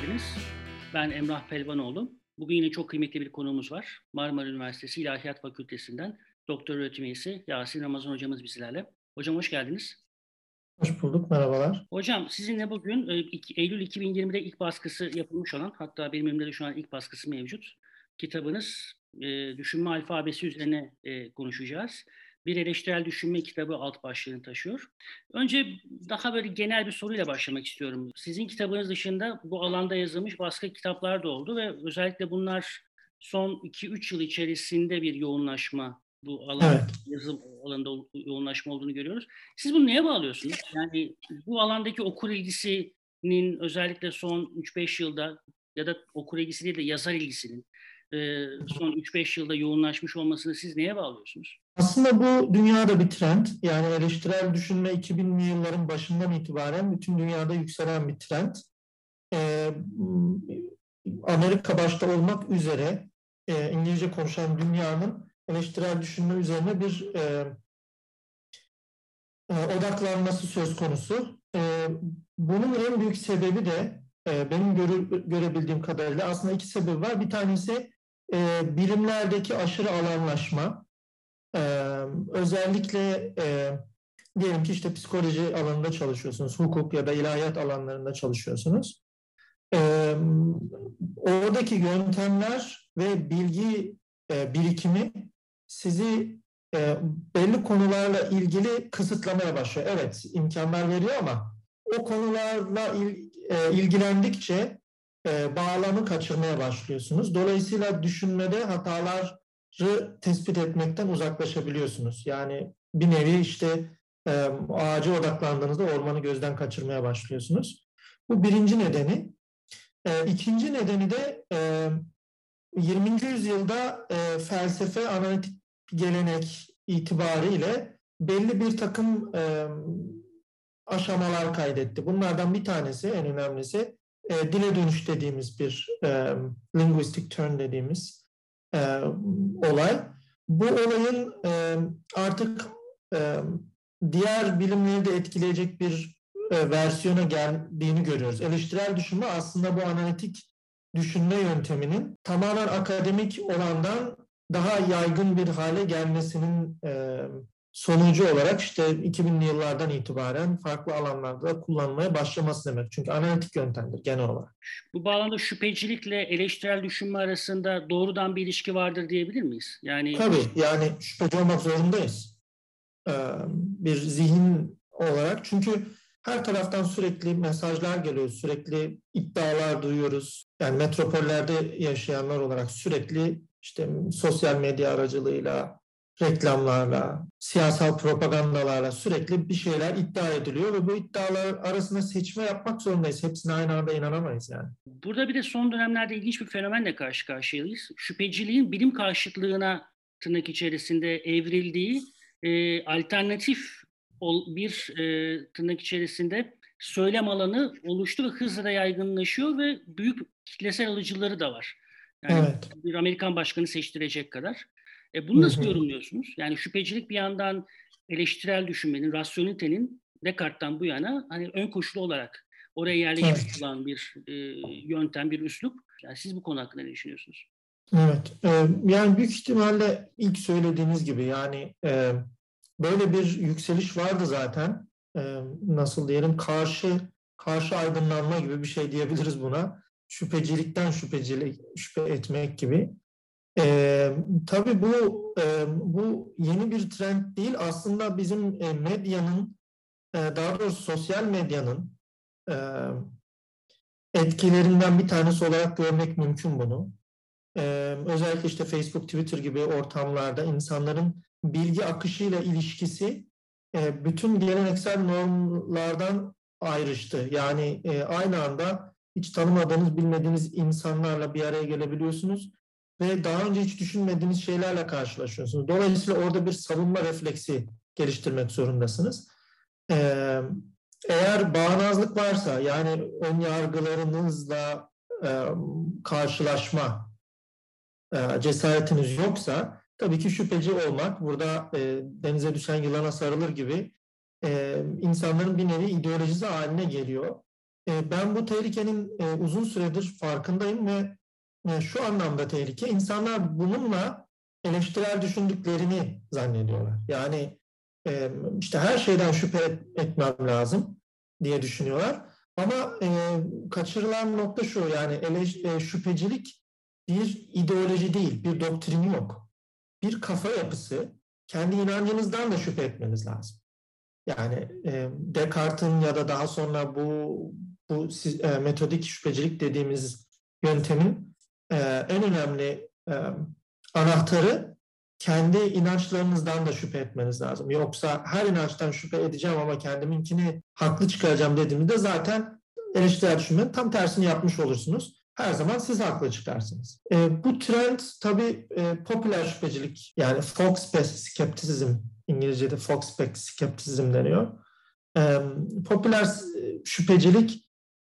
geldiniz. Ben Emrah Pelvanoğlu. Bugün yine çok kıymetli bir konuğumuz var. Marmara Üniversitesi İlahiyat Fakültesinden doktor öğretim üyesi Yasin Ramazan hocamız bizlerle. Hocam hoş geldiniz. Hoş bulduk, merhabalar. Hocam sizinle bugün e, Eylül 2020'de ilk baskısı yapılmış olan, hatta benim elimde de şu an ilk baskısı mevcut. Kitabınız e, Düşünme Alfabesi üzerine e, konuşacağız bir eleştirel düşünme kitabı alt başlığını taşıyor. Önce daha böyle genel bir soruyla başlamak istiyorum. Sizin kitabınız dışında bu alanda yazılmış başka kitaplar da oldu ve özellikle bunlar son 2-3 yıl içerisinde bir yoğunlaşma bu alan evet. yazım alanında yoğunlaşma olduğunu görüyoruz. Siz bunu neye bağlıyorsunuz? Yani bu alandaki okur ilgisinin özellikle son 3-5 yılda ya da okur ilgisi değil de yazar ilgisinin son 3-5 yılda yoğunlaşmış olmasını siz neye bağlıyorsunuz? Aslında bu dünyada bir trend. Yani eleştirel düşünme 2000'li yılların başından itibaren bütün dünyada yükselen bir trend. Ee, Amerika başta olmak üzere e, İngilizce konuşan dünyanın eleştirel düşünme üzerine bir e, e, odaklanması söz konusu. Bunun en büyük sebebi de benim göre, görebildiğim kadarıyla aslında iki sebebi var. Bir tanesi e, bilimlerdeki aşırı alanlaşma, özellikle diyelim ki işte psikoloji alanında çalışıyorsunuz, hukuk ya da ilahiyat alanlarında çalışıyorsunuz. Oradaki yöntemler ve bilgi birikimi sizi e, belli konularla ilgili kısıtlamaya başlıyor. Evet, imkanlar veriyor ama o konularla il, e, ilgilendikçe e, bağlamı kaçırmaya başlıyorsunuz. Dolayısıyla düşünmede hataları tespit etmekten uzaklaşabiliyorsunuz. Yani bir nevi işte e, ağaca odaklandığınızda ormanı gözden kaçırmaya başlıyorsunuz. Bu birinci nedeni. E, ikinci nedeni de e, 20. yüzyılda e, felsefe analitik gelenek itibariyle belli bir takım e, aşamalar kaydetti. Bunlardan bir tanesi, en önemlisi e, dile dönüş dediğimiz bir e, linguistic turn dediğimiz e, olay. Bu olayın e, artık e, diğer bilimleri de etkileyecek bir e, versiyona geldiğini görüyoruz. Eleştirel düşünme aslında bu analitik düşünme yönteminin tamamen akademik olandan daha yaygın bir hale gelmesinin e, sonucu olarak işte 2000'li yıllardan itibaren farklı alanlarda kullanmaya başlaması demek. Çünkü analitik yöntemdir genel olarak. Bu bağlamda şüphecilikle eleştirel düşünme arasında doğrudan bir ilişki vardır diyebilir miyiz? Yani Tabii yani şüpheci olmak zorundayız. Ee, bir zihin olarak. Çünkü her taraftan sürekli mesajlar geliyor, sürekli iddialar duyuyoruz. Yani metropollerde yaşayanlar olarak sürekli işte sosyal medya aracılığıyla reklamlarla, siyasal propagandalarla sürekli bir şeyler iddia ediliyor ve bu iddialar arasında seçme yapmak zorundayız. Hepsine aynı anda inanamayız yani. Burada bir de son dönemlerde ilginç bir fenomenle karşı karşıyayız. Şüpheciliğin bilim karşıtlığına tırnak içerisinde evrildiği e, alternatif bir e, tırnak içerisinde söylem alanı oluştu ve hızla da yaygınlaşıyor ve büyük kitlesel alıcıları da var. Yani evet. bir Amerikan başkanı seçtirecek kadar. E, bunu nasıl yorumluyorsunuz? Yani şüphecilik bir yandan eleştirel düşünmenin, rasyonelitenin Descartes'tan bu yana hani ön koşulu olarak oraya yerleşmiş evet. olan bir e, yöntem, bir üslup. Yani siz bu konu hakkında ne düşünüyorsunuz? Evet, e, yani büyük ihtimalle ilk söylediğiniz gibi yani e, böyle bir yükseliş vardı zaten. E, nasıl diyelim karşı karşı aydınlanma gibi bir şey diyebiliriz buna. Şüphecilikten şüphecilik, şüphe etmek gibi. E, tabii bu e, bu yeni bir trend değil. Aslında bizim e, medyanın, e, daha doğrusu sosyal medyanın e, etkilerinden bir tanesi olarak görmek mümkün bunu. E, özellikle işte Facebook, Twitter gibi ortamlarda insanların bilgi akışıyla ilişkisi e, bütün geleneksel normlardan ayrıştı. Yani e, aynı anda hiç tanımadığınız, bilmediğiniz insanlarla bir araya gelebiliyorsunuz ve daha önce hiç düşünmediğiniz şeylerle karşılaşıyorsunuz. Dolayısıyla orada bir savunma refleksi geliştirmek zorundasınız. Ee, eğer bağnazlık varsa yani ön yargılarınızla e, karşılaşma e, cesaretiniz yoksa tabii ki şüpheci olmak burada e, denize düşen yılana sarılır gibi insanların bir nevi ideolojisi haline geliyor. ben bu tehlikenin uzun süredir farkındayım ve e, şu anlamda tehlike insanlar bununla eleştirel düşündüklerini zannediyorlar. Yani e, işte her şeyden şüphe etmem lazım diye düşünüyorlar. Ama e, kaçırılan nokta şu yani e, şüphecilik bir ideoloji değil, bir doktrini yok. Bir kafa yapısı, kendi inancınızdan da şüphe etmeniz lazım. Yani e, Descartes'in ya da daha sonra bu bu metodik şüphecilik dediğimiz yöntemin e, en önemli e, anahtarı kendi inançlarınızdan da şüphe etmeniz lazım. Yoksa her inançtan şüphe edeceğim ama kendiminkini haklı çıkaracağım dediğimde zaten eleştirel düşünmenin tam tersini yapmış olursunuz. Her zaman siz haklı çıkarsınız. E, bu trend tabii e, popüler şüphecilik yani Fox-based skeptisizm İngilizce'de Fox-based skeptisizm deniyor. E, popüler şüphecilik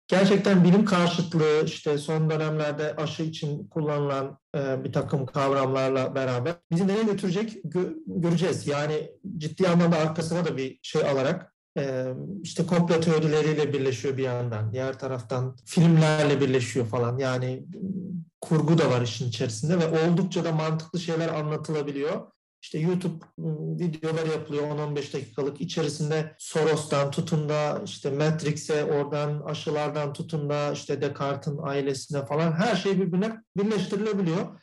gerçekten bilim karşıtlığı işte son dönemlerde aşı için kullanılan e, bir takım kavramlarla beraber bizi nereye götürecek gö- göreceğiz. Yani ciddi anlamda arkasına da bir şey alarak e, işte komplo teorileriyle birleşiyor bir yandan. Diğer taraftan filmlerle birleşiyor falan. Yani kurgu da var işin içerisinde ve oldukça da mantıklı şeyler anlatılabiliyor işte YouTube ıı, videolar yapılıyor 10-15 dakikalık. içerisinde Soros'tan tutun da işte Matrix'e oradan aşılardan tutun da işte Descartes'in ailesine falan her şey birbirine birleştirilebiliyor.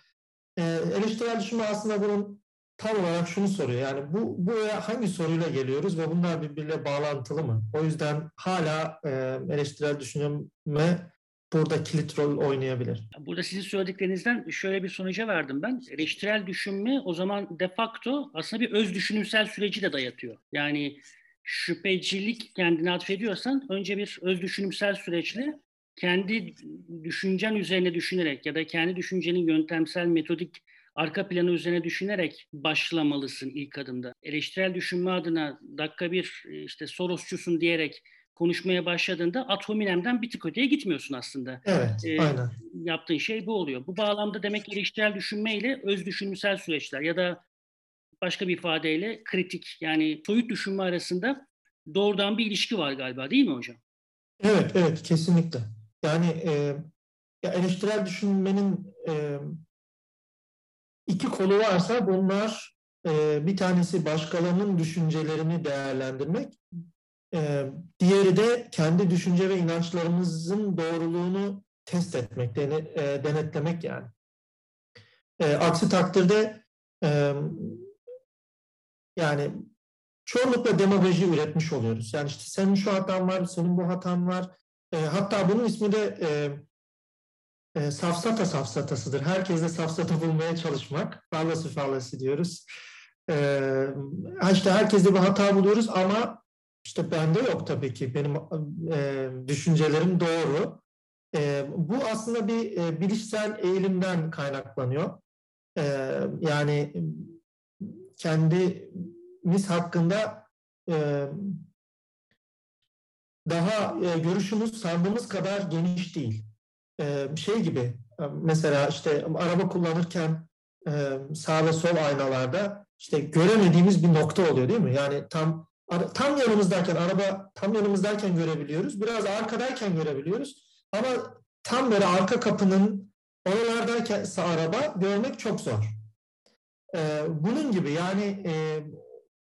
Ee, eleştirel düşünme aslında bunun tam olarak şunu soruyor. Yani bu buraya hangi soruyla geliyoruz ve bunlar birbiriyle bağlantılı mı? O yüzden hala e, eleştirel düşünme burada kilit rol oynayabilir. Burada sizin söylediklerinizden şöyle bir sonuca verdim ben. Eleştirel düşünme o zaman de facto aslında bir öz düşünümsel süreci de dayatıyor. Yani şüphecilik kendine atfediyorsan önce bir öz düşünümsel süreçle kendi düşüncen üzerine düşünerek ya da kendi düşüncenin yöntemsel metodik arka planı üzerine düşünerek başlamalısın ilk adımda. Eleştirel düşünme adına dakika bir işte Sorosçusun diyerek konuşmaya başladığında ad hominemden bir tık öteye gitmiyorsun aslında. Evet, ee, aynen. Yaptığın şey bu oluyor. Bu bağlamda demek ki eleştirel düşünme ile öz düşünümsel süreçler ya da başka bir ifadeyle kritik yani soyut düşünme arasında doğrudan bir ilişki var galiba değil mi hocam? Evet, evet kesinlikle. Yani e, ya eleştirel düşünmenin e, iki kolu varsa bunlar e, bir tanesi başkalarının düşüncelerini değerlendirmek, ee, diğeri de kendi düşünce ve inançlarımızın doğruluğunu test etmek, e, denetlemek yani. E, aksi takdirde e, yani çoğunlukla demagoji üretmiş oluyoruz. Yani işte senin şu hatan var, senin bu hatan var. E, hatta bunun ismi de e, e, safsata safsatasıdır. Herkese safsata bulmaya çalışmak. Fallası fallası diyoruz. E, işte herkeste bir hata buluyoruz ama işte bende yok tabii ki. Benim e, düşüncelerim doğru. E, bu aslında bir e, bilişsel eğilimden kaynaklanıyor. E, yani kendimiz hakkında e, daha e, görüşümüz sandığımız kadar geniş değil. E, şey gibi mesela işte araba kullanırken e, sağ ve sol aynalarda işte göremediğimiz bir nokta oluyor değil mi? Yani tam tam yanımızdayken, araba tam yanımızdayken görebiliyoruz. Biraz arkadayken görebiliyoruz. Ama tam böyle arka kapının oralardayken araba görmek çok zor. Ee, bunun gibi yani e,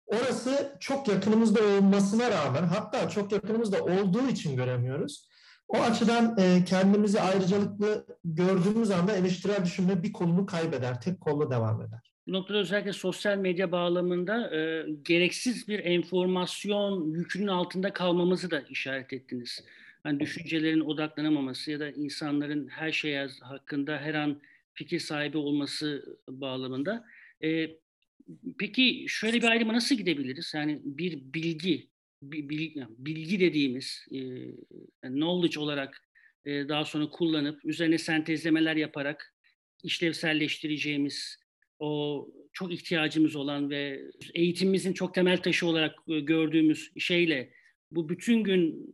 orası çok yakınımızda olmasına rağmen hatta çok yakınımızda olduğu için göremiyoruz. O açıdan e, kendimizi ayrıcalıklı gördüğümüz anda eleştirel düşünme bir kolunu kaybeder, tek kollu devam eder. Bu noktada özellikle sosyal medya bağlamında e, gereksiz bir enformasyon yükünün altında kalmamızı da işaret ettiniz. Yani düşüncelerin odaklanamaması ya da insanların her şeye hakkında her an fikir sahibi olması bağlamında. E, peki şöyle bir ayrıma nasıl gidebiliriz? Yani bir bilgi, bilgi, bilgi dediğimiz e, knowledge olarak e, daha sonra kullanıp üzerine sentezlemeler yaparak işlevselleştireceğimiz o çok ihtiyacımız olan ve eğitimimizin çok temel taşı olarak e, gördüğümüz şeyle bu bütün gün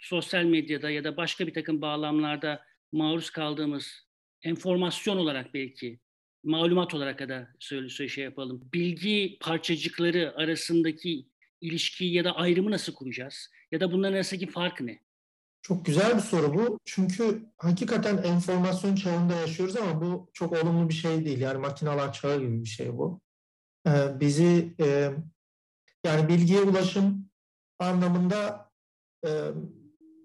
sosyal medyada ya da başka bir takım bağlamlarda maruz kaldığımız enformasyon olarak belki malumat olarak da söyle şey yapalım. Bilgi parçacıkları arasındaki ilişkiyi ya da ayrımı nasıl kuracağız? Ya da bunların arasındaki fark ne? Çok güzel bir soru bu. Çünkü hakikaten enformasyon çağında yaşıyoruz ama bu çok olumlu bir şey değil. Yani makineler çağı gibi bir şey bu. Ee, bizi e, yani bilgiye ulaşım anlamında e,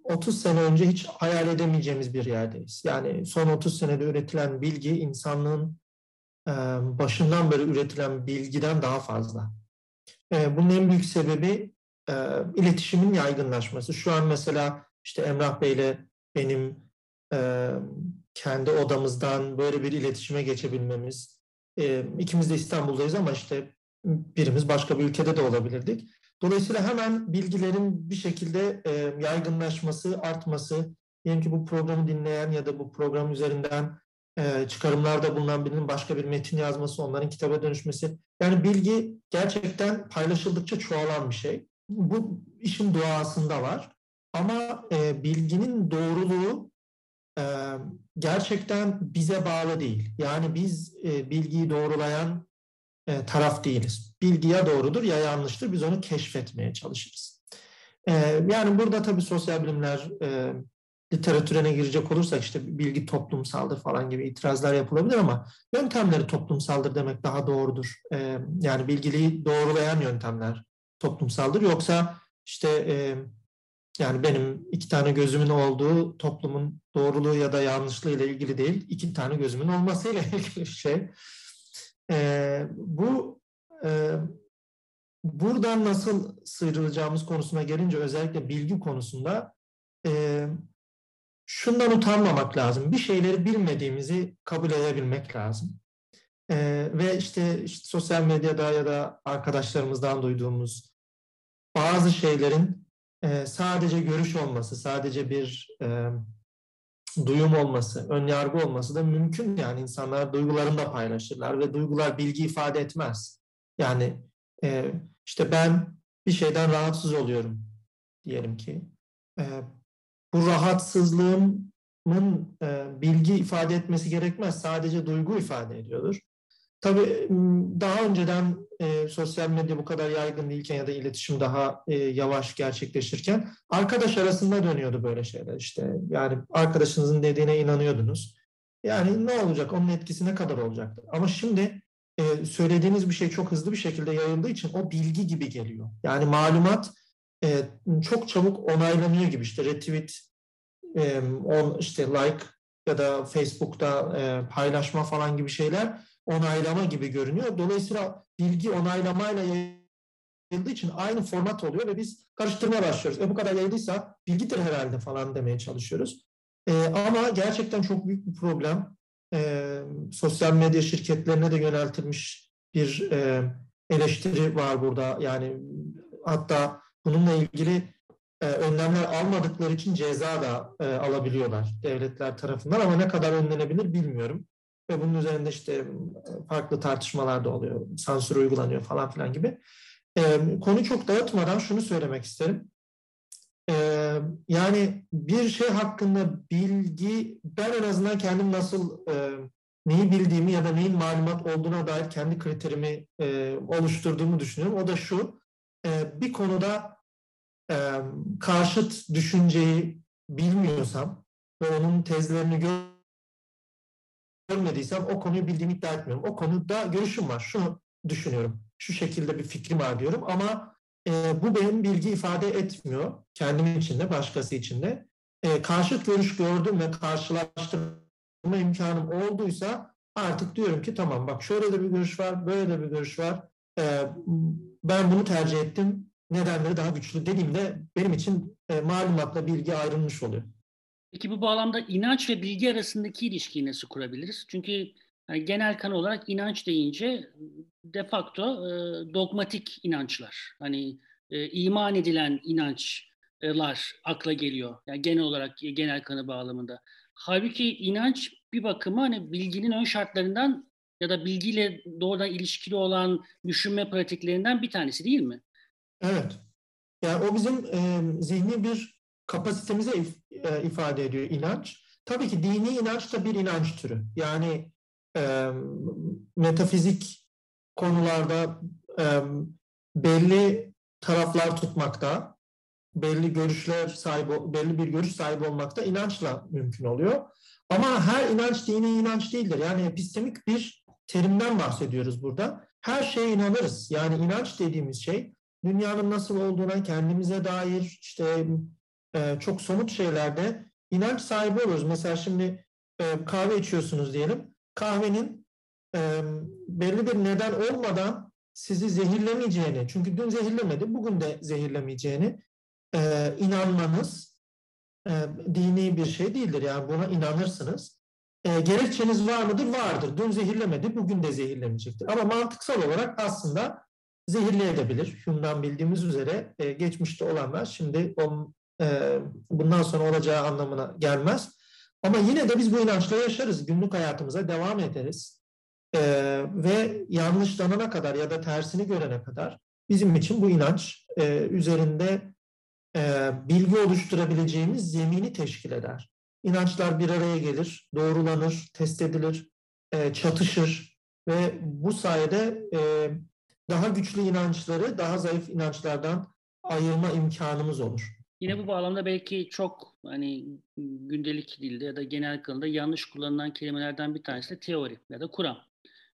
30 sene önce hiç hayal edemeyeceğimiz bir yerdeyiz. Yani son 30 senede üretilen bilgi insanlığın e, başından beri üretilen bilgiden daha fazla. E, bunun en büyük sebebi e, iletişimin yaygınlaşması. Şu an mesela işte Emrah Bey'le benim e, kendi odamızdan böyle bir iletişime geçebilmemiz. E, ikimiz de İstanbul'dayız ama işte birimiz başka bir ülkede de olabilirdik. Dolayısıyla hemen bilgilerin bir şekilde e, yaygınlaşması, artması, diyelim ki bu programı dinleyen ya da bu program üzerinden e, çıkarımlarda bulunan birinin başka bir metin yazması, onların kitaba dönüşmesi. Yani bilgi gerçekten paylaşıldıkça çoğalan bir şey. Bu işin doğasında var. Ama e, bilginin doğruluğu e, gerçekten bize bağlı değil. Yani biz e, bilgiyi doğrulayan e, taraf değiliz. Bilgi ya doğrudur ya yanlıştır. Biz onu keşfetmeye çalışırız. E, yani burada tabii sosyal bilimler e, literatürüne girecek olursak işte bilgi toplumsaldır falan gibi itirazlar yapılabilir ama yöntemleri toplumsaldır demek daha doğrudur. E, yani bilgiliği doğrulayan yöntemler toplumsaldır. Yoksa işte e, yani benim iki tane gözümün olduğu toplumun doğruluğu ya da yanlışlığı ile ilgili değil, iki tane gözümün olmasıyla ilgili bir şey. E, bu e, buradan nasıl sıyrılacağımız konusuna gelince özellikle bilgi konusunda e, şundan utanmamak lazım. Bir şeyleri bilmediğimizi kabul edebilmek lazım. E, ve işte, işte sosyal medyada ya da arkadaşlarımızdan duyduğumuz bazı şeylerin e, sadece görüş olması, sadece bir e, duyum olması, ön yargı olması da mümkün. Yani insanlar duygularını da paylaşırlar ve duygular bilgi ifade etmez. Yani e, işte ben bir şeyden rahatsız oluyorum diyelim ki. E, bu rahatsızlığımın e, bilgi ifade etmesi gerekmez. Sadece duygu ifade ediyordur. Tabii daha önceden e, sosyal medya bu kadar yaygın değilken ya da iletişim daha e, yavaş gerçekleşirken arkadaş arasında dönüyordu böyle şeyler işte. Yani arkadaşınızın dediğine inanıyordunuz. Yani ne olacak? Onun etkisi ne kadar olacaktı? Ama şimdi e, söylediğiniz bir şey çok hızlı bir şekilde yayıldığı için o bilgi gibi geliyor. Yani malumat e, çok çabuk onaylanıyor gibi işte retweet, e, on, işte like ya da Facebook'ta e, paylaşma falan gibi şeyler onaylama gibi görünüyor. Dolayısıyla bilgi onaylamayla yayıldığı için aynı format oluyor ve biz karıştırmaya başlıyoruz. E bu kadar yayıldıysa bilgidir herhalde falan demeye çalışıyoruz. E, ama gerçekten çok büyük bir problem. E, sosyal medya şirketlerine de yöneltilmiş bir e, eleştiri var burada. Yani hatta bununla ilgili e, önlemler almadıkları için ceza da e, alabiliyorlar devletler tarafından ama ne kadar önlenebilir bilmiyorum ve bunun üzerinde işte farklı tartışmalar da oluyor, sansür uygulanıyor falan filan gibi. E, konu çok dağıtmadan şunu söylemek isterim. E, yani bir şey hakkında bilgi, ben en azından kendim nasıl e, neyi bildiğimi ya da neyin malumat olduğuna dair kendi kriterimi e, oluşturduğumu düşünüyorum. O da şu, e, bir konuda e, karşıt düşünceyi bilmiyorsam ve onun tezlerini gör görmediysem o konuyu bildiğimi iddia etmiyorum. O konuda görüşüm var. Şunu düşünüyorum. Şu şekilde bir fikrim var diyorum ama e, bu benim bilgi ifade etmiyor. Kendim için de başkası için de. E, karşıt görüş gördüm ve karşılaştırma imkanım olduysa artık diyorum ki tamam bak şöyle de bir görüş var, böyle de bir görüş var. E, ben bunu tercih ettim. Nedenleri daha güçlü dediğimde benim için e, malumatla bilgi ayrılmış oluyor. Peki bu bağlamda inanç ve bilgi arasındaki ilişkiyi nasıl kurabiliriz? Çünkü yani genel kanı olarak inanç deyince de facto e, dogmatik inançlar. Hani e, iman edilen inançlar akla geliyor. Yani genel olarak genel kanı bağlamında. Halbuki inanç bir bakıma hani bilginin ön şartlarından ya da bilgiyle doğrudan ilişkili olan düşünme pratiklerinden bir tanesi değil mi? Evet. Yani o bizim e, zihni bir kapasitemize if, e, ifade ediyor inanç. Tabii ki dini inanç da bir inanç türü. Yani e, metafizik konularda e, belli taraflar tutmakta belli görüşler sahibi, belli bir görüş sahibi olmak da inançla mümkün oluyor. Ama her inanç dini inanç değildir. Yani epistemik bir terimden bahsediyoruz burada. Her şeye inanırız. Yani inanç dediğimiz şey dünyanın nasıl olduğuna kendimize dair işte e, çok somut şeylerde inanç sahibi oluruz. Mesela şimdi e, kahve içiyorsunuz diyelim. Kahvenin e, belli bir neden olmadan sizi zehirlemeyeceğini, çünkü dün zehirlemedi, bugün de zehirlemeyeceğini e, inanmanız dini bir şey değildir. Yani buna inanırsınız. E, gerekçeniz var mıdır? Vardır. Dün zehirlemedi, bugün de zehirlemeyecektir. Ama mantıksal olarak aslında zehirleyebilir. Hume'dan bildiğimiz üzere geçmişte olanlar şimdi on, bundan sonra olacağı anlamına gelmez. Ama yine de biz bu inançla yaşarız. Günlük hayatımıza devam ederiz. E, ve yanlışlanana kadar ya da tersini görene kadar bizim için bu inanç e, üzerinde e, bilgi oluşturabileceğimiz zemini teşkil eder. İnançlar bir araya gelir, doğrulanır, test edilir, e, çatışır ve bu sayede e, daha güçlü inançları daha zayıf inançlardan ayırma imkanımız olur. Yine bu bağlamda belki çok hani gündelik dilde ya da genel akılda yanlış kullanılan kelimelerden bir tanesi de teori ya da kuram.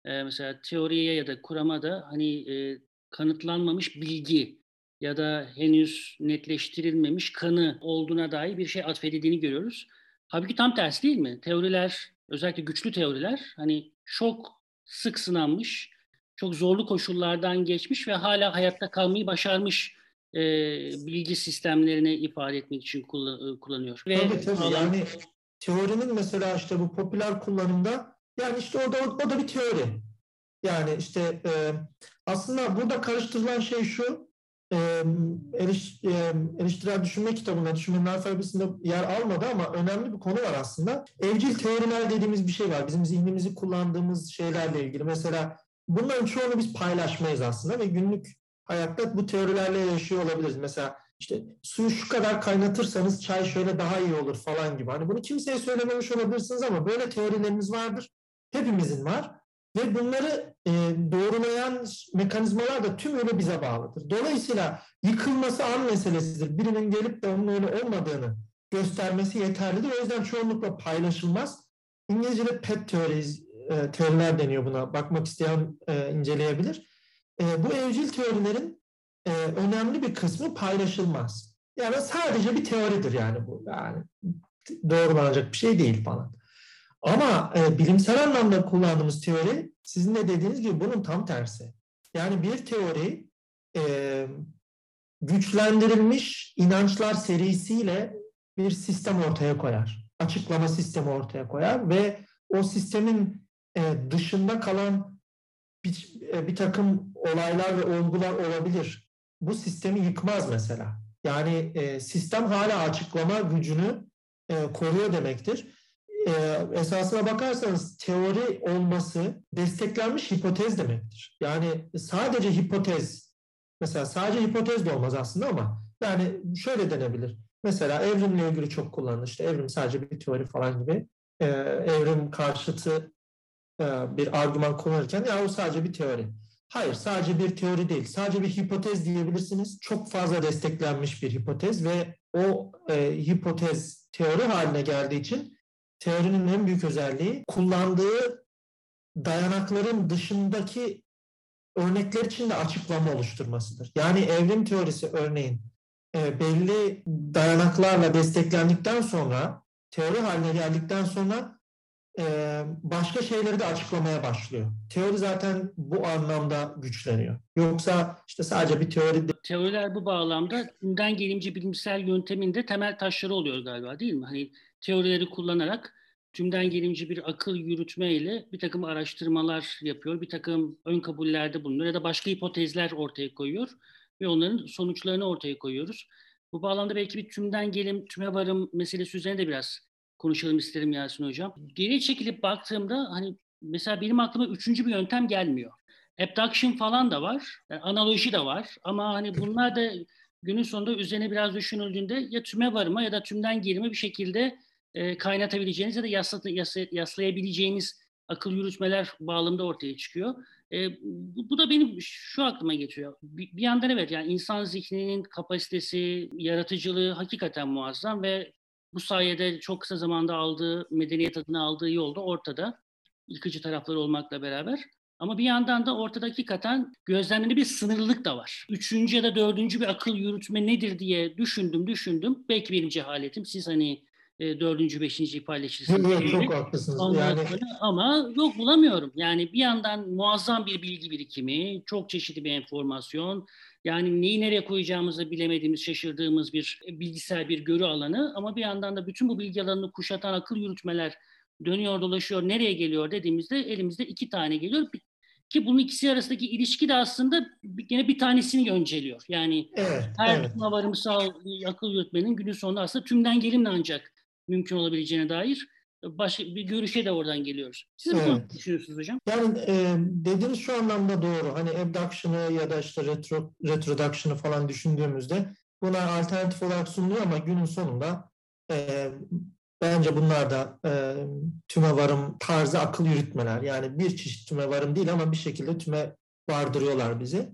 Ee, mesela teoriye ya da kurama da hani e, kanıtlanmamış bilgi ya da henüz netleştirilmemiş kanı olduğuna dair bir şey atfedildiğini görüyoruz. Halbuki tam tersi değil mi? Teoriler, özellikle güçlü teoriler hani çok sık sınanmış, çok zorlu koşullardan geçmiş ve hala hayatta kalmayı başarmış e, bilgi sistemlerini ifade etmek için kullan, kullanıyor. Ve tabii tabii alan... yani teorinin mesela işte bu popüler kullanımda yani işte orada o, o da bir teori. Yani işte e, aslında burada karıştırılan şey şu e, eriş, e, eleştirel düşünme kitabında düşünmenin alfabesinde yer almadı ama önemli bir konu var aslında. Evcil teoriler dediğimiz bir şey var. Bizim zihnimizi kullandığımız şeylerle ilgili. Mesela bunların çoğunu biz paylaşmayız aslında ve günlük hayatta bu teorilerle yaşıyor olabiliriz. Mesela işte suyu şu kadar kaynatırsanız çay şöyle daha iyi olur falan gibi. Hani bunu kimseye söylememiş olabilirsiniz ama böyle teorilerimiz vardır. Hepimizin var. Ve bunları e, doğrulayan mekanizmalar da tümüyle bize bağlıdır. Dolayısıyla yıkılması an meselesidir. Birinin gelip de onun öyle olmadığını göstermesi yeterlidir. O yüzden çoğunlukla paylaşılmaz. İngilizce'de pet teoriz, e, teoriler deniyor buna. Bakmak isteyen e, inceleyebilir. E, bu evcil teorilerin e, önemli bir kısmı paylaşılmaz. Yani sadece bir teoridir yani bu. Yani doğrulanacak bir şey değil falan. Ama e, bilimsel anlamda kullandığımız teori sizin de dediğiniz gibi bunun tam tersi. Yani bir teori e, güçlendirilmiş inançlar serisiyle bir sistem ortaya koyar. Açıklama sistemi ortaya koyar ve o sistemin e, dışında kalan bir, e, bir takım olaylar ve olgular olabilir. Bu sistemi yıkmaz mesela. Yani e, sistem hala açıklama gücünü e, koruyor demektir e, esasına bakarsanız teori olması desteklenmiş hipotez demektir. Yani sadece hipotez, mesela sadece hipotez de olmaz aslında ama yani şöyle denebilir. Mesela evrimle ilgili çok kullanılır. İşte evrim sadece bir teori falan gibi. E, evrim karşıtı e, bir argüman kullanırken ya o sadece bir teori. Hayır sadece bir teori değil. Sadece bir hipotez diyebilirsiniz. Çok fazla desteklenmiş bir hipotez ve o e, hipotez teori haline geldiği için teorinin en büyük özelliği kullandığı dayanakların dışındaki örnekler için de açıklama oluşturmasıdır. Yani evrim teorisi örneğin e, belli dayanaklarla desteklendikten sonra, teori haline geldikten sonra başka şeyleri de açıklamaya başlıyor. Teori zaten bu anlamda güçleniyor. Yoksa işte sadece bir teori... Teoriler bu bağlamda günden gelimci bilimsel yönteminde temel taşları oluyor galiba değil mi? Hani teorileri kullanarak tümden gelimci bir akıl yürütme ile bir takım araştırmalar yapıyor, bir takım ön kabullerde bulunuyor ya da başka hipotezler ortaya koyuyor ve onların sonuçlarını ortaya koyuyoruz. Bu bağlamda belki bir tümden gelim, tüme varım meselesi üzerine de biraz konuşalım isterim Yasin Hocam. Geri çekilip baktığımda hani mesela benim aklıma üçüncü bir yöntem gelmiyor. Abduction falan da var, yani analoji de var ama hani bunlar da günün sonunda üzerine biraz düşünüldüğünde ya tüme varıma ya da tümden gelime bir şekilde e, kaynatabileceğiniz ya da yasla, yasla, yaslayabileceğiniz akıl yürütmeler bağlamında ortaya çıkıyor. E, bu, bu da benim şu aklıma geçiyor. Bir, bir yandan evet yani insan zihninin kapasitesi, yaratıcılığı hakikaten muazzam ve bu sayede çok kısa zamanda aldığı, medeniyet adına aldığı yolda ortada. Yıkıcı tarafları olmakla beraber. Ama bir yandan da ortada hakikaten gözlemli bir sınırlılık da var. Üçüncü ya da dördüncü bir akıl yürütme nedir diye düşündüm, düşündüm. Belki benim cehaletim. Siz hani e, dördüncü, beşinciyi paylaşırsınız. Yok, çok haklısınız. yani... Ama yok bulamıyorum. Yani bir yandan muazzam bir bilgi birikimi, çok çeşitli bir enformasyon, yani neyi nereye koyacağımızı bilemediğimiz, şaşırdığımız bir bilgisayar, bir görü alanı ama bir yandan da bütün bu bilgi alanını kuşatan akıl yürütmeler dönüyor dolaşıyor nereye geliyor dediğimizde elimizde iki tane geliyor. Ki bunun ikisi arasındaki ilişki de aslında yine bir tanesini önceliyor. Yani evet, her evet. varımsal akıl yürütmenin günün sonunda aslında tümden gelimle ancak mümkün olabileceğine dair başka bir görüşe de oradan geliyoruz. Siz evet. ne düşünüyorsunuz hocam? Yani e, dediğiniz şu anlamda doğru. Hani abduction'ı ya da işte retro, retroduction'ı falan düşündüğümüzde buna alternatif olarak sunuluyor ama günün sonunda e, bence bunlar da e, tüme varım tarzı akıl yürütmeler. Yani bir çeşit tüme varım değil ama bir şekilde tüme vardırıyorlar bizi.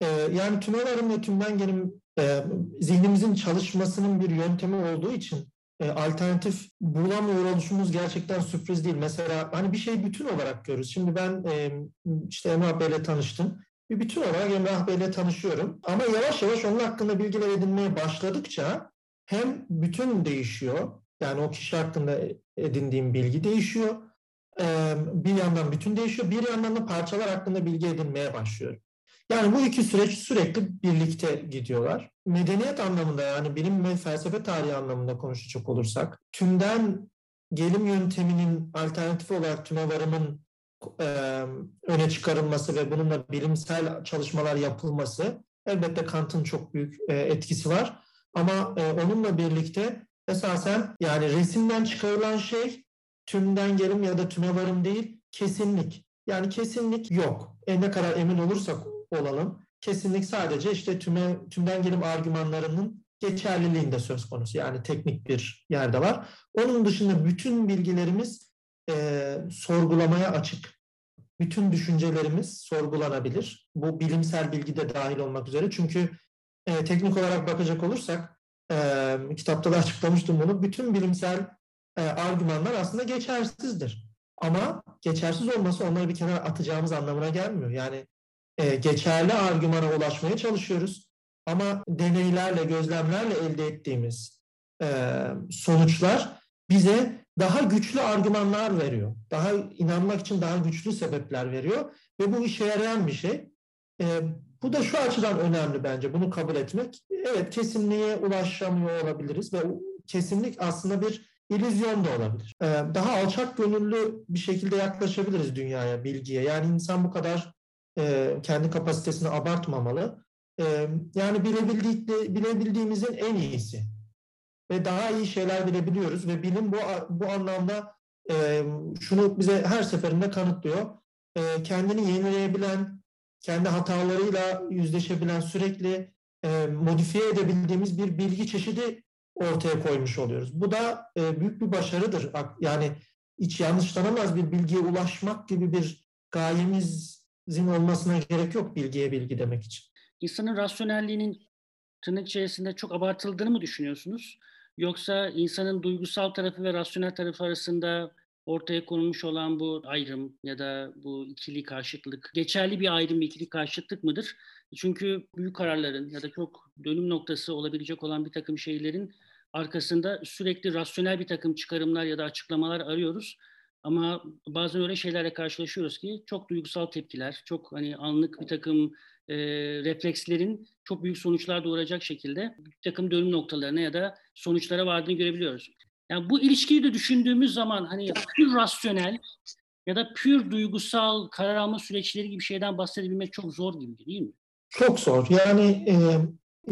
E, yani tüme varım ve tümden gelim e, zihnimizin çalışmasının bir yöntemi olduğu için e, alternatif bulamıyor oluşumuz gerçekten sürpriz değil. Mesela hani bir şey bütün olarak görürüz. Şimdi ben e, işte Emrah Bey'le tanıştım. Bir bütün olarak Emrah Bey'le tanışıyorum. Ama yavaş yavaş onun hakkında bilgiler edinmeye başladıkça hem bütün değişiyor. Yani o kişi hakkında edindiğim bilgi değişiyor. E, bir yandan bütün değişiyor. Bir yandan da parçalar hakkında bilgi edinmeye başlıyorum. Yani bu iki süreç sürekli birlikte gidiyorlar. Medeniyet anlamında yani bilim ve felsefe tarihi anlamında konuşacak olursak tümden gelim yönteminin alternatifi olarak tüme varımın e, öne çıkarılması ve bununla bilimsel çalışmalar yapılması elbette Kant'ın çok büyük e, etkisi var. Ama e, onunla birlikte esasen yani resimden çıkarılan şey tümden gelim ya da tüme varım değil kesinlik. Yani kesinlik yok. E ne kadar emin olursak olalım. Kesinlik sadece işte tüme, tümden gelim argümanlarının geçerliliğinde söz konusu. Yani teknik bir yerde var. Onun dışında bütün bilgilerimiz e, sorgulamaya açık. Bütün düşüncelerimiz sorgulanabilir. Bu bilimsel bilgi de dahil olmak üzere. Çünkü e, teknik olarak bakacak olursak, e, kitapta da açıklamıştım bunu, bütün bilimsel e, argümanlar aslında geçersizdir. Ama geçersiz olması onları bir kenara atacağımız anlamına gelmiyor. Yani e, geçerli argümana ulaşmaya çalışıyoruz. Ama deneylerle, gözlemlerle elde ettiğimiz e, sonuçlar bize daha güçlü argümanlar veriyor. Daha inanmak için daha güçlü sebepler veriyor ve bu işe yarayan bir şey. E, bu da şu açıdan önemli bence bunu kabul etmek. Evet kesinliğe ulaşamıyor olabiliriz ve kesinlik aslında bir illüzyon da olabilir. E, daha alçak gönüllü bir şekilde yaklaşabiliriz dünyaya, bilgiye. Yani insan bu kadar e, kendi kapasitesini abartmamalı. E, yani bilebildik, bilebildiğimizin en iyisi. Ve daha iyi şeyler bilebiliyoruz ve bilim bu, bu anlamda e, şunu bize her seferinde kanıtlıyor. E, kendini yenileyebilen, kendi hatalarıyla yüzleşebilen, sürekli e, modifiye edebildiğimiz bir bilgi çeşidi ortaya koymuş oluyoruz. Bu da e, büyük bir başarıdır. Yani hiç yanlışlanamaz bir bilgiye ulaşmak gibi bir gayemiz zin olmasına gerek yok bilgiye bilgi demek için. İnsanın rasyonelliğinin tırnak içerisinde çok abartıldığını mı düşünüyorsunuz? Yoksa insanın duygusal tarafı ve rasyonel tarafı arasında ortaya konulmuş olan bu ayrım ya da bu ikili karşıtlık geçerli bir ayrım, ikili karşıtlık mıdır? Çünkü büyük kararların ya da çok dönüm noktası olabilecek olan bir takım şeylerin arkasında sürekli rasyonel bir takım çıkarımlar ya da açıklamalar arıyoruz. Ama bazen öyle şeylerle karşılaşıyoruz ki çok duygusal tepkiler, çok hani anlık bir takım e, reflekslerin çok büyük sonuçlar doğuracak şekilde bir takım dönüm noktalarına ya da sonuçlara vardığını görebiliyoruz. Yani bu ilişkiyi de düşündüğümüz zaman hani pür rasyonel ya da pür duygusal karar alma süreçleri gibi şeyden bahsedebilmek çok zor gibi değil mi? Çok zor. Yani e,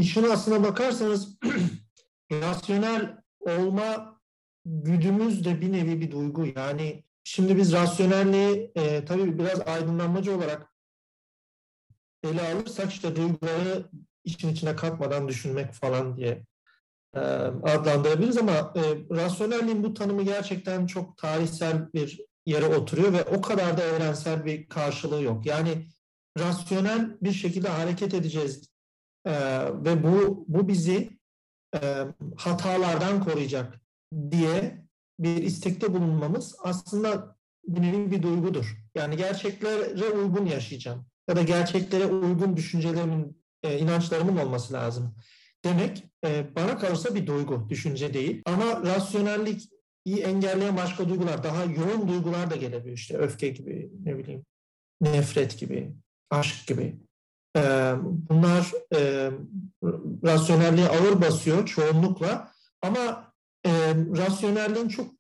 işin aslına bakarsanız rasyonel olma güdümüz de bir nevi bir duygu. Yani şimdi biz rasyonelliği e, tabii biraz aydınlanmacı olarak ele alırsak işte duyguları için içine katmadan düşünmek falan diye e, adlandırabiliriz ama e, rasyonelliğin bu tanımı gerçekten çok tarihsel bir yere oturuyor ve o kadar da evrensel bir karşılığı yok. Yani rasyonel bir şekilde hareket edeceğiz e, ve bu bu bizi e, hatalardan koruyacak diye bir istekte bulunmamız aslında bir nevi bir duygudur. Yani gerçeklere uygun yaşayacağım ya da gerçeklere uygun düşüncelerimin, e, inançlarımın olması lazım. Demek e, bana kalırsa bir duygu, düşünce değil. Ama rasyonellik iyi engelleyen başka duygular, daha yoğun duygular da gelebiliyor. İşte öfke gibi, ne bileyim, nefret gibi, aşk gibi. E, bunlar e, rasyonelliğe ağır basıyor çoğunlukla. Ama e, rasyonelliğin çok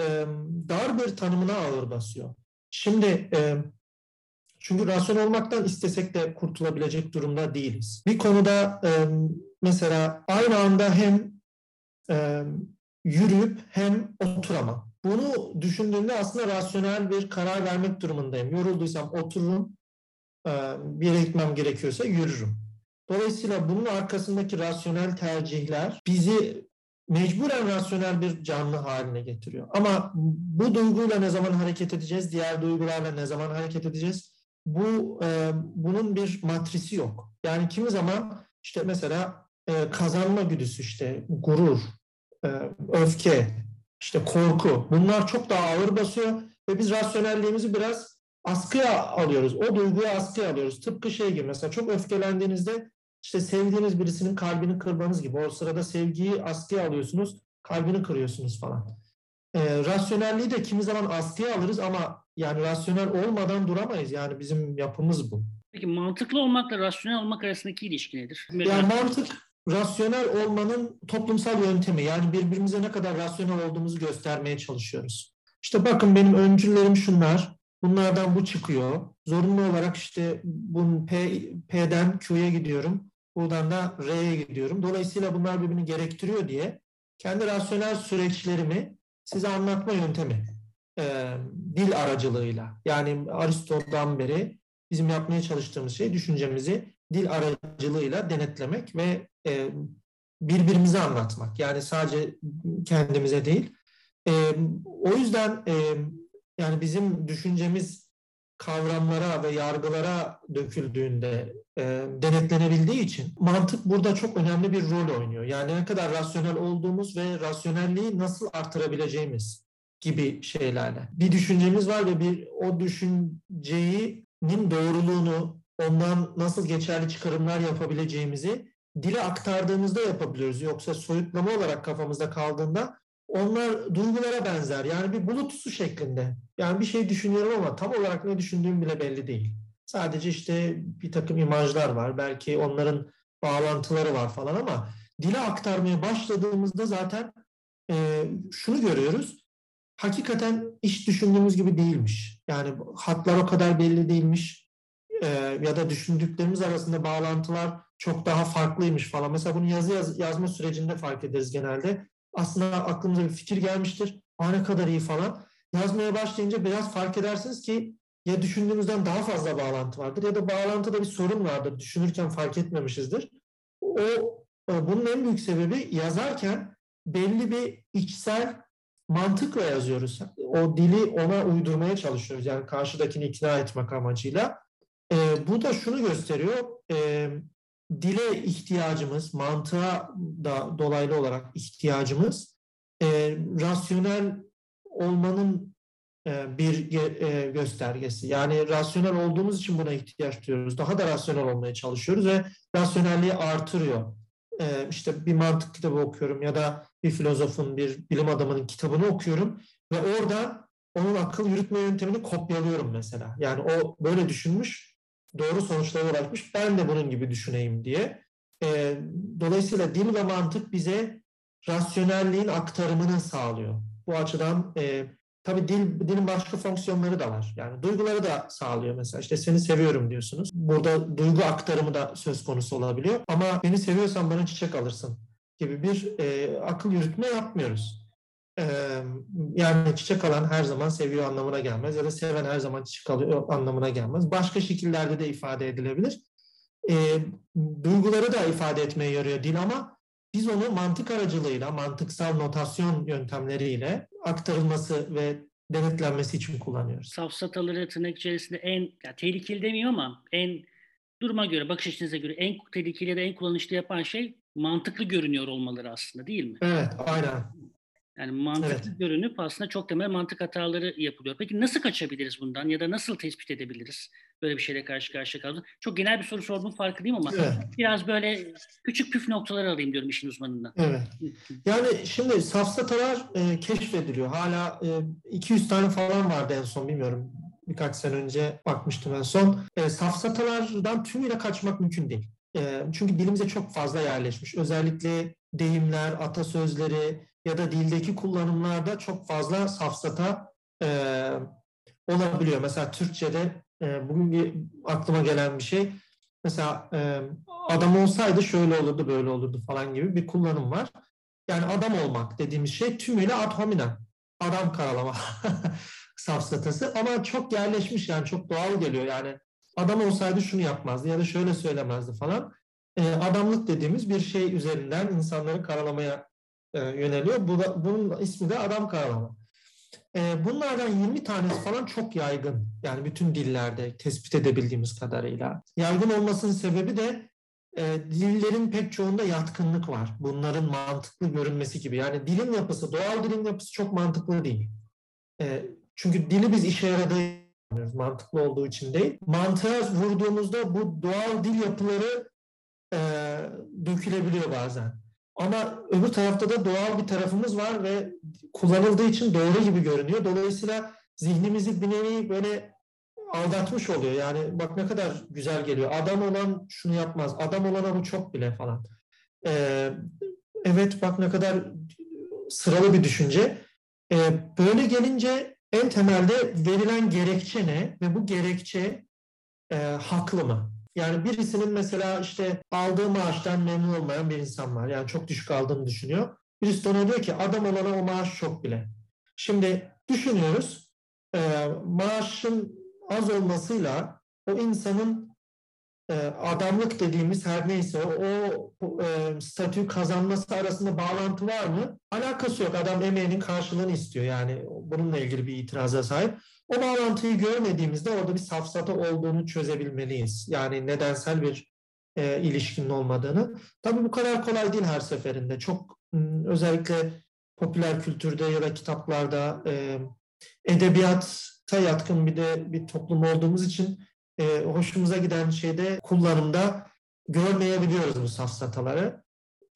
e, dar bir tanımına ağır basıyor. Şimdi e, çünkü rasyonel olmaktan istesek de kurtulabilecek durumda değiliz. Bir konuda e, mesela aynı anda hem e, yürüyüp hem oturamam. Bunu düşündüğümde aslında rasyonel bir karar vermek durumundayım. Yorulduysam otururum, e, bir yere gitmem gerekiyorsa yürürüm. Dolayısıyla bunun arkasındaki rasyonel tercihler bizi mecburen rasyonel bir canlı haline getiriyor. Ama bu duyguyla ne zaman hareket edeceğiz, diğer duygularla ne zaman hareket edeceğiz? Bu e, bunun bir matrisi yok. Yani kimi zaman işte mesela e, kazanma güdüsü, işte gurur, e, öfke, işte korku bunlar çok daha ağır basıyor ve biz rasyonelliğimizi biraz askıya alıyoruz. O duyguyu askıya alıyoruz. Tıpkı şey gibi mesela çok öfkelendiğinizde işte sevdiğiniz birisinin kalbini kırmanız gibi. O sırada sevgiyi askıya alıyorsunuz, kalbini kırıyorsunuz falan. E, rasyonelliği de kimi zaman askıya alırız ama yani rasyonel olmadan duramayız. Yani bizim yapımız bu. Peki mantıklı olmakla rasyonel olmak arasındaki ilişki nedir? Yani mantık rasyonel olmanın toplumsal yöntemi. Yani birbirimize ne kadar rasyonel olduğumuzu göstermeye çalışıyoruz. İşte bakın benim öncüllerim şunlar. Bunlardan bu çıkıyor. Zorunlu olarak işte bunun P, P'den Q'ya gidiyorum. Buradan da R'ye gidiyorum. Dolayısıyla bunlar birbirini gerektiriyor diye kendi rasyonel süreçlerimi size anlatma yöntemi. E, dil aracılığıyla. Yani Aristo'dan beri bizim yapmaya çalıştığımız şey düşüncemizi dil aracılığıyla denetlemek ve e, birbirimize anlatmak. Yani sadece kendimize değil. E, o yüzden e, yani bizim düşüncemiz kavramlara ve yargılara döküldüğünde e, denetlenebildiği için mantık burada çok önemli bir rol oynuyor. Yani ne kadar rasyonel olduğumuz ve rasyonelliği nasıl artırabileceğimiz gibi şeylerle. Bir düşüncemiz var ve bir o düşüncenin doğruluğunu ondan nasıl geçerli çıkarımlar yapabileceğimizi dile aktardığımızda yapabiliyoruz. Yoksa soyutlama olarak kafamızda kaldığında onlar duygulara benzer. Yani bir bulut su şeklinde. Yani bir şey düşünüyorum ama tam olarak ne düşündüğüm bile belli değil. Sadece işte bir takım imajlar var. Belki onların bağlantıları var falan ama dile aktarmaya başladığımızda zaten e, şunu görüyoruz. Hakikaten iş düşündüğümüz gibi değilmiş. Yani hatlar o kadar belli değilmiş. E, ya da düşündüklerimiz arasında bağlantılar çok daha farklıymış falan. Mesela bunu yazı yaz, yazma sürecinde fark ederiz genelde aslında aklımıza bir fikir gelmiştir. Aa ne kadar iyi falan. Yazmaya başlayınca biraz fark edersiniz ki ya düşündüğümüzden daha fazla bağlantı vardır ya da bağlantıda bir sorun vardır. Düşünürken fark etmemişizdir. O bunun en büyük sebebi yazarken belli bir içsel mantıkla yazıyoruz. O dili ona uydurmaya çalışıyoruz. Yani karşıdakini ikna etmek amacıyla. E, bu da şunu gösteriyor. E, dile ihtiyacımız, mantığa da dolaylı olarak ihtiyacımız e, rasyonel olmanın e, bir e, göstergesi. Yani rasyonel olduğumuz için buna ihtiyaç duyuyoruz. Daha da rasyonel olmaya çalışıyoruz ve rasyonelliği artırıyor. E, işte bir mantık kitabı okuyorum ya da bir filozofun, bir bilim adamının kitabını okuyorum ve orada onun akıl yürütme yöntemini kopyalıyorum mesela. Yani o böyle düşünmüş, doğru sonuçlara ulaşmış. Ben de bunun gibi düşüneyim diye. E, dolayısıyla dil ve mantık bize rasyonelliğin aktarımını sağlıyor. Bu açıdan e, tabii dil dilin başka fonksiyonları da var. Yani duyguları da sağlıyor mesela. İşte seni seviyorum diyorsunuz. Burada duygu aktarımı da söz konusu olabiliyor. Ama beni seviyorsan bana çiçek alırsın gibi bir e, akıl yürütme yapmıyoruz yani çiçek alan her zaman seviyor anlamına gelmez ya da seven her zaman çiçek alıyor anlamına gelmez. Başka şekillerde de ifade edilebilir. E, duyguları da ifade etmeye yarıyor dil ama biz onu mantık aracılığıyla, mantıksal notasyon yöntemleriyle aktarılması ve denetlenmesi için kullanıyoruz. Safsataları tırnak içerisinde en ya, tehlikeli demiyor ama en duruma göre, bakış açınıza göre en tehlikeli ya da en kullanışlı yapan şey mantıklı görünüyor olmaları aslında değil mi? Evet, aynen. Yani mantıklı evet. görünüp aslında çok temel mantık hataları yapılıyor. Peki nasıl kaçabiliriz bundan ya da nasıl tespit edebiliriz böyle bir şeyle karşı karşıya kaldığını? Çok genel bir soru sorduğum farkındayım ama evet. biraz böyle küçük püf noktaları alayım diyorum işin uzmanından. Evet. Yani şimdi safsatalar e, keşfediliyor. Hala e, 200 tane falan vardı en son bilmiyorum. Birkaç sene önce bakmıştım en son. E, safsatalardan tümüyle kaçmak mümkün değil. E, çünkü dilimize çok fazla yerleşmiş. Özellikle deyimler, atasözleri, ya da dildeki kullanımlarda çok fazla safsata e, olabiliyor. Mesela Türkçe'de e, bugün bir aklıma gelen bir şey mesela e, adam olsaydı şöyle olurdu böyle olurdu falan gibi bir kullanım var. Yani adam olmak dediğimiz şey tümüyle ad hominem. Adam karalama safsatası ama çok yerleşmiş yani çok doğal geliyor yani adam olsaydı şunu yapmazdı ya da şöyle söylemezdi falan. E, adamlık dediğimiz bir şey üzerinden insanları karalamaya e, yöneliyor. Bu bunun ismi de adam karalama. E, bunlardan 20 tanesi falan çok yaygın. Yani bütün dillerde tespit edebildiğimiz kadarıyla. Yaygın olmasının sebebi de e, dillerin pek çoğunda yatkınlık var. Bunların mantıklı görünmesi gibi. Yani dilin yapısı, doğal dilin yapısı çok mantıklı değil. Çünkü dili biz işe yaradığı mantıklı olduğu için değil. Mantığa vurduğumuzda bu doğal dil yapıları dökülebiliyor bazen. Ama öbür tarafta da doğal bir tarafımız var ve kullanıldığı için doğru gibi görünüyor. Dolayısıyla zihnimizi bir nevi böyle aldatmış oluyor. Yani bak ne kadar güzel geliyor. Adam olan şunu yapmaz. Adam olana bu çok bile falan. Ee, evet bak ne kadar sıralı bir düşünce. Ee, böyle gelince en temelde verilen gerekçe ne? Ve bu gerekçe e, haklı mı? Yani birisinin mesela işte aldığı maaştan memnun olmayan bir insan var. Yani çok düşük aldığını düşünüyor. Birisi de ona diyor ki adam olana o maaş çok bile. Şimdi düşünüyoruz e, maaşın az olmasıyla o insanın e, adamlık dediğimiz her neyse o, o e, statüyü kazanması arasında bağlantı var mı? Alakası yok. Adam emeğinin karşılığını istiyor. Yani bununla ilgili bir itiraza sahip. O bağlantıyı görmediğimizde orada bir safsata olduğunu çözebilmeliyiz. Yani nedensel bir e, ilişkinin olmadığını. Tabii bu kadar kolay değil her seferinde. Çok özellikle popüler kültürde ya da kitaplarda e, edebiyata yatkın bir de bir toplum olduğumuz için e, hoşumuza giden şeyde kullanımda görmeyebiliyoruz bu safsataları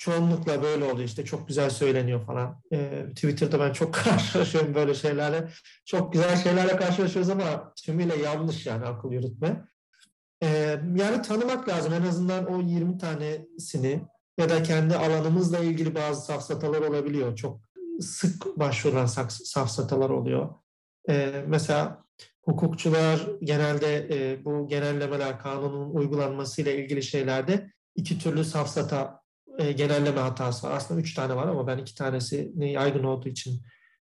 çoğunlukla böyle oluyor işte çok güzel söyleniyor falan. Ee, Twitter'da ben çok karşılaşıyorum böyle şeylerle. Çok güzel şeylerle karşılaşıyoruz ama tümüyle yanlış yani akıl yürütme. Ee, yani tanımak lazım en azından o 20 tanesini ya da kendi alanımızla ilgili bazı safsatalar olabiliyor. Çok sık başvurulan safsatalar oluyor. Ee, mesela hukukçular genelde e, bu genellemeler kanunun uygulanmasıyla ilgili şeylerde iki türlü safsata e, genelleme hatası var. Aslında üç tane var ama ben iki tanesini yaygın olduğu için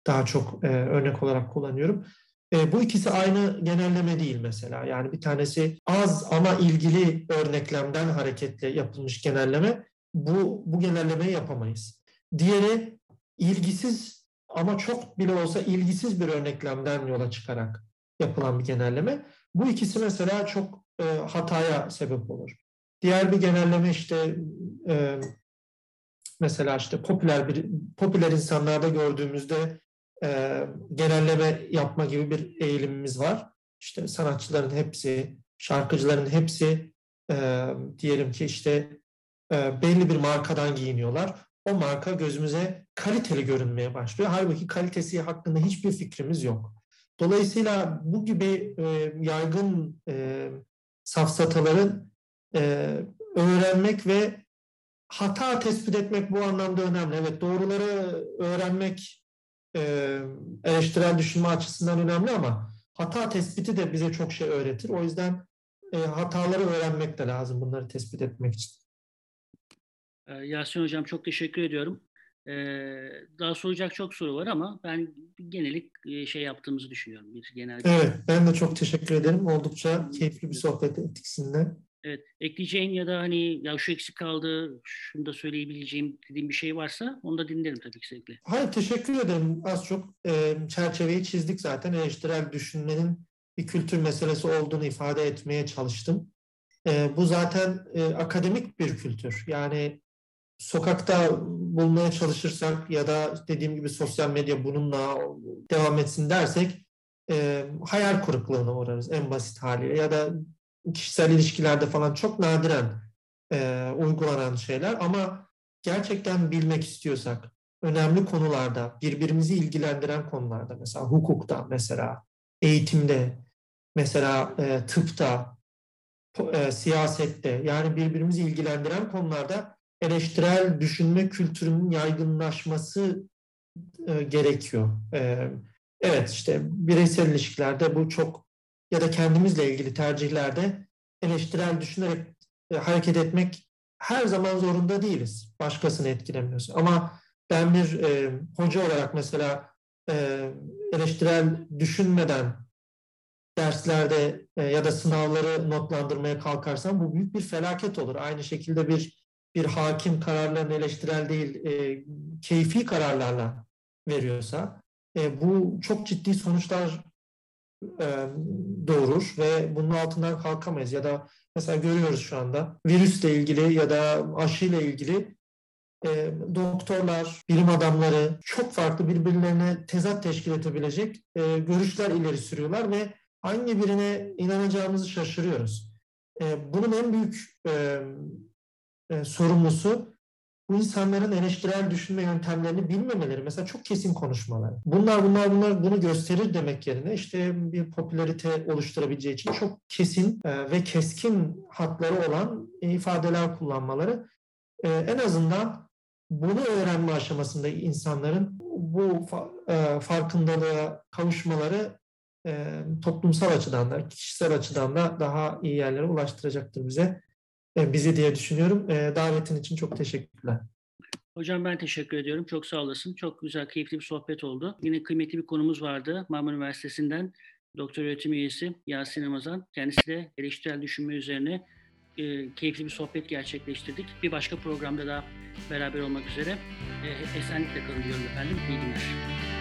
daha çok e, örnek olarak kullanıyorum. E, bu ikisi aynı genelleme değil mesela. Yani bir tanesi az ama ilgili örneklemden hareketle yapılmış genelleme. Bu, bu genellemeyi yapamayız. Diğeri ilgisiz ama çok bile olsa ilgisiz bir örneklemden yola çıkarak yapılan bir genelleme. Bu ikisi mesela çok e, hataya sebep olur. Diğer bir genelleme işte e, mesela işte popüler bir popüler insanlarda gördüğümüzde e, genelleme yapma gibi bir eğilimimiz var. İşte sanatçıların hepsi, şarkıcıların hepsi e, diyelim ki işte e, belli bir markadan giyiniyorlar. O marka gözümüze kaliteli görünmeye başlıyor. Halbuki kalitesi hakkında hiçbir fikrimiz yok. Dolayısıyla bu gibi e, yaygın e, safsataların e, öğrenmek ve hata tespit etmek bu anlamda önemli. Evet doğruları öğrenmek e, eleştirel düşünme açısından önemli ama hata tespiti de bize çok şey öğretir. O yüzden e, hataları öğrenmek de lazım bunları tespit etmek için. Ee, Yasin Hocam çok teşekkür ediyorum. Ee, daha soracak çok soru var ama ben genelik e, şey yaptığımızı düşünüyorum. Bir genel. Evet ben de çok teşekkür ederim. Oldukça keyifli bir sohbet ettik sizinle. Evet. Ekleyeceğin ya da hani ya şu eksik kaldı, şunu da söyleyebileceğim dediğim bir şey varsa onu da dinlerim tabii ki sevgili. Hayır teşekkür ederim. Az çok e, çerçeveyi çizdik zaten. Eleştirel düşünmenin bir kültür meselesi olduğunu ifade etmeye çalıştım. E, bu zaten e, akademik bir kültür. Yani sokakta bulmaya çalışırsak ya da dediğim gibi sosyal medya bununla devam etsin dersek e, hayal kırıklığına uğrarız en basit haliyle ya da kişisel ilişkilerde falan çok nadiren e, uygulanan şeyler ama gerçekten bilmek istiyorsak önemli konularda birbirimizi ilgilendiren konularda mesela hukukta mesela eğitimde mesela e, tıpta e, siyasette yani birbirimizi ilgilendiren konularda eleştirel düşünme kültürünün yaygınlaşması e, gerekiyor. E, evet işte bireysel ilişkilerde bu çok ya da kendimizle ilgili tercihlerde eleştirel düşünerek e, hareket etmek her zaman zorunda değiliz. Başkasını etkilemiyoruz. Ama ben bir e, hoca olarak mesela e, eleştirel düşünmeden derslerde e, ya da sınavları notlandırmaya kalkarsam bu büyük bir felaket olur. Aynı şekilde bir bir hakim kararlarını eleştirel değil, e, keyfi kararlarla veriyorsa e, bu çok ciddi sonuçlar doğurur ve bunun altından kalkamayız. Ya da mesela görüyoruz şu anda virüsle ilgili ya da aşıyla ilgili e, doktorlar, bilim adamları çok farklı birbirlerine tezat teşkil edebilecek e, görüşler ileri sürüyorlar ve hangi birine inanacağımızı şaşırıyoruz. E, bunun en büyük e, e, sorumlusu bu insanların eleştirel düşünme yöntemlerini bilmemeleri. Mesela çok kesin konuşmaları. Bunlar bunlar bunlar bunu gösterir demek yerine işte bir popülarite oluşturabileceği için çok kesin e, ve keskin hatları olan ifadeler kullanmaları e, en azından bunu öğrenme aşamasında insanların bu e, farkındalığa kavuşmaları toplumsal açıdan da, kişisel açıdan da daha iyi yerlere ulaştıracaktır bize. E, bizi diye düşünüyorum. E, davetin için çok teşekkürler. Hocam ben teşekkür ediyorum. Çok sağ olasın. Çok güzel, keyifli bir sohbet oldu. Yine kıymetli bir konumuz vardı. Marmara Üniversitesi'nden doktor öğretim üyesi Yasin Ramazan. Kendisi de eleştirel düşünme üzerine e, keyifli bir sohbet gerçekleştirdik. Bir başka programda da beraber olmak üzere. E, esenlikle kalın diyorum efendim. İyi günler.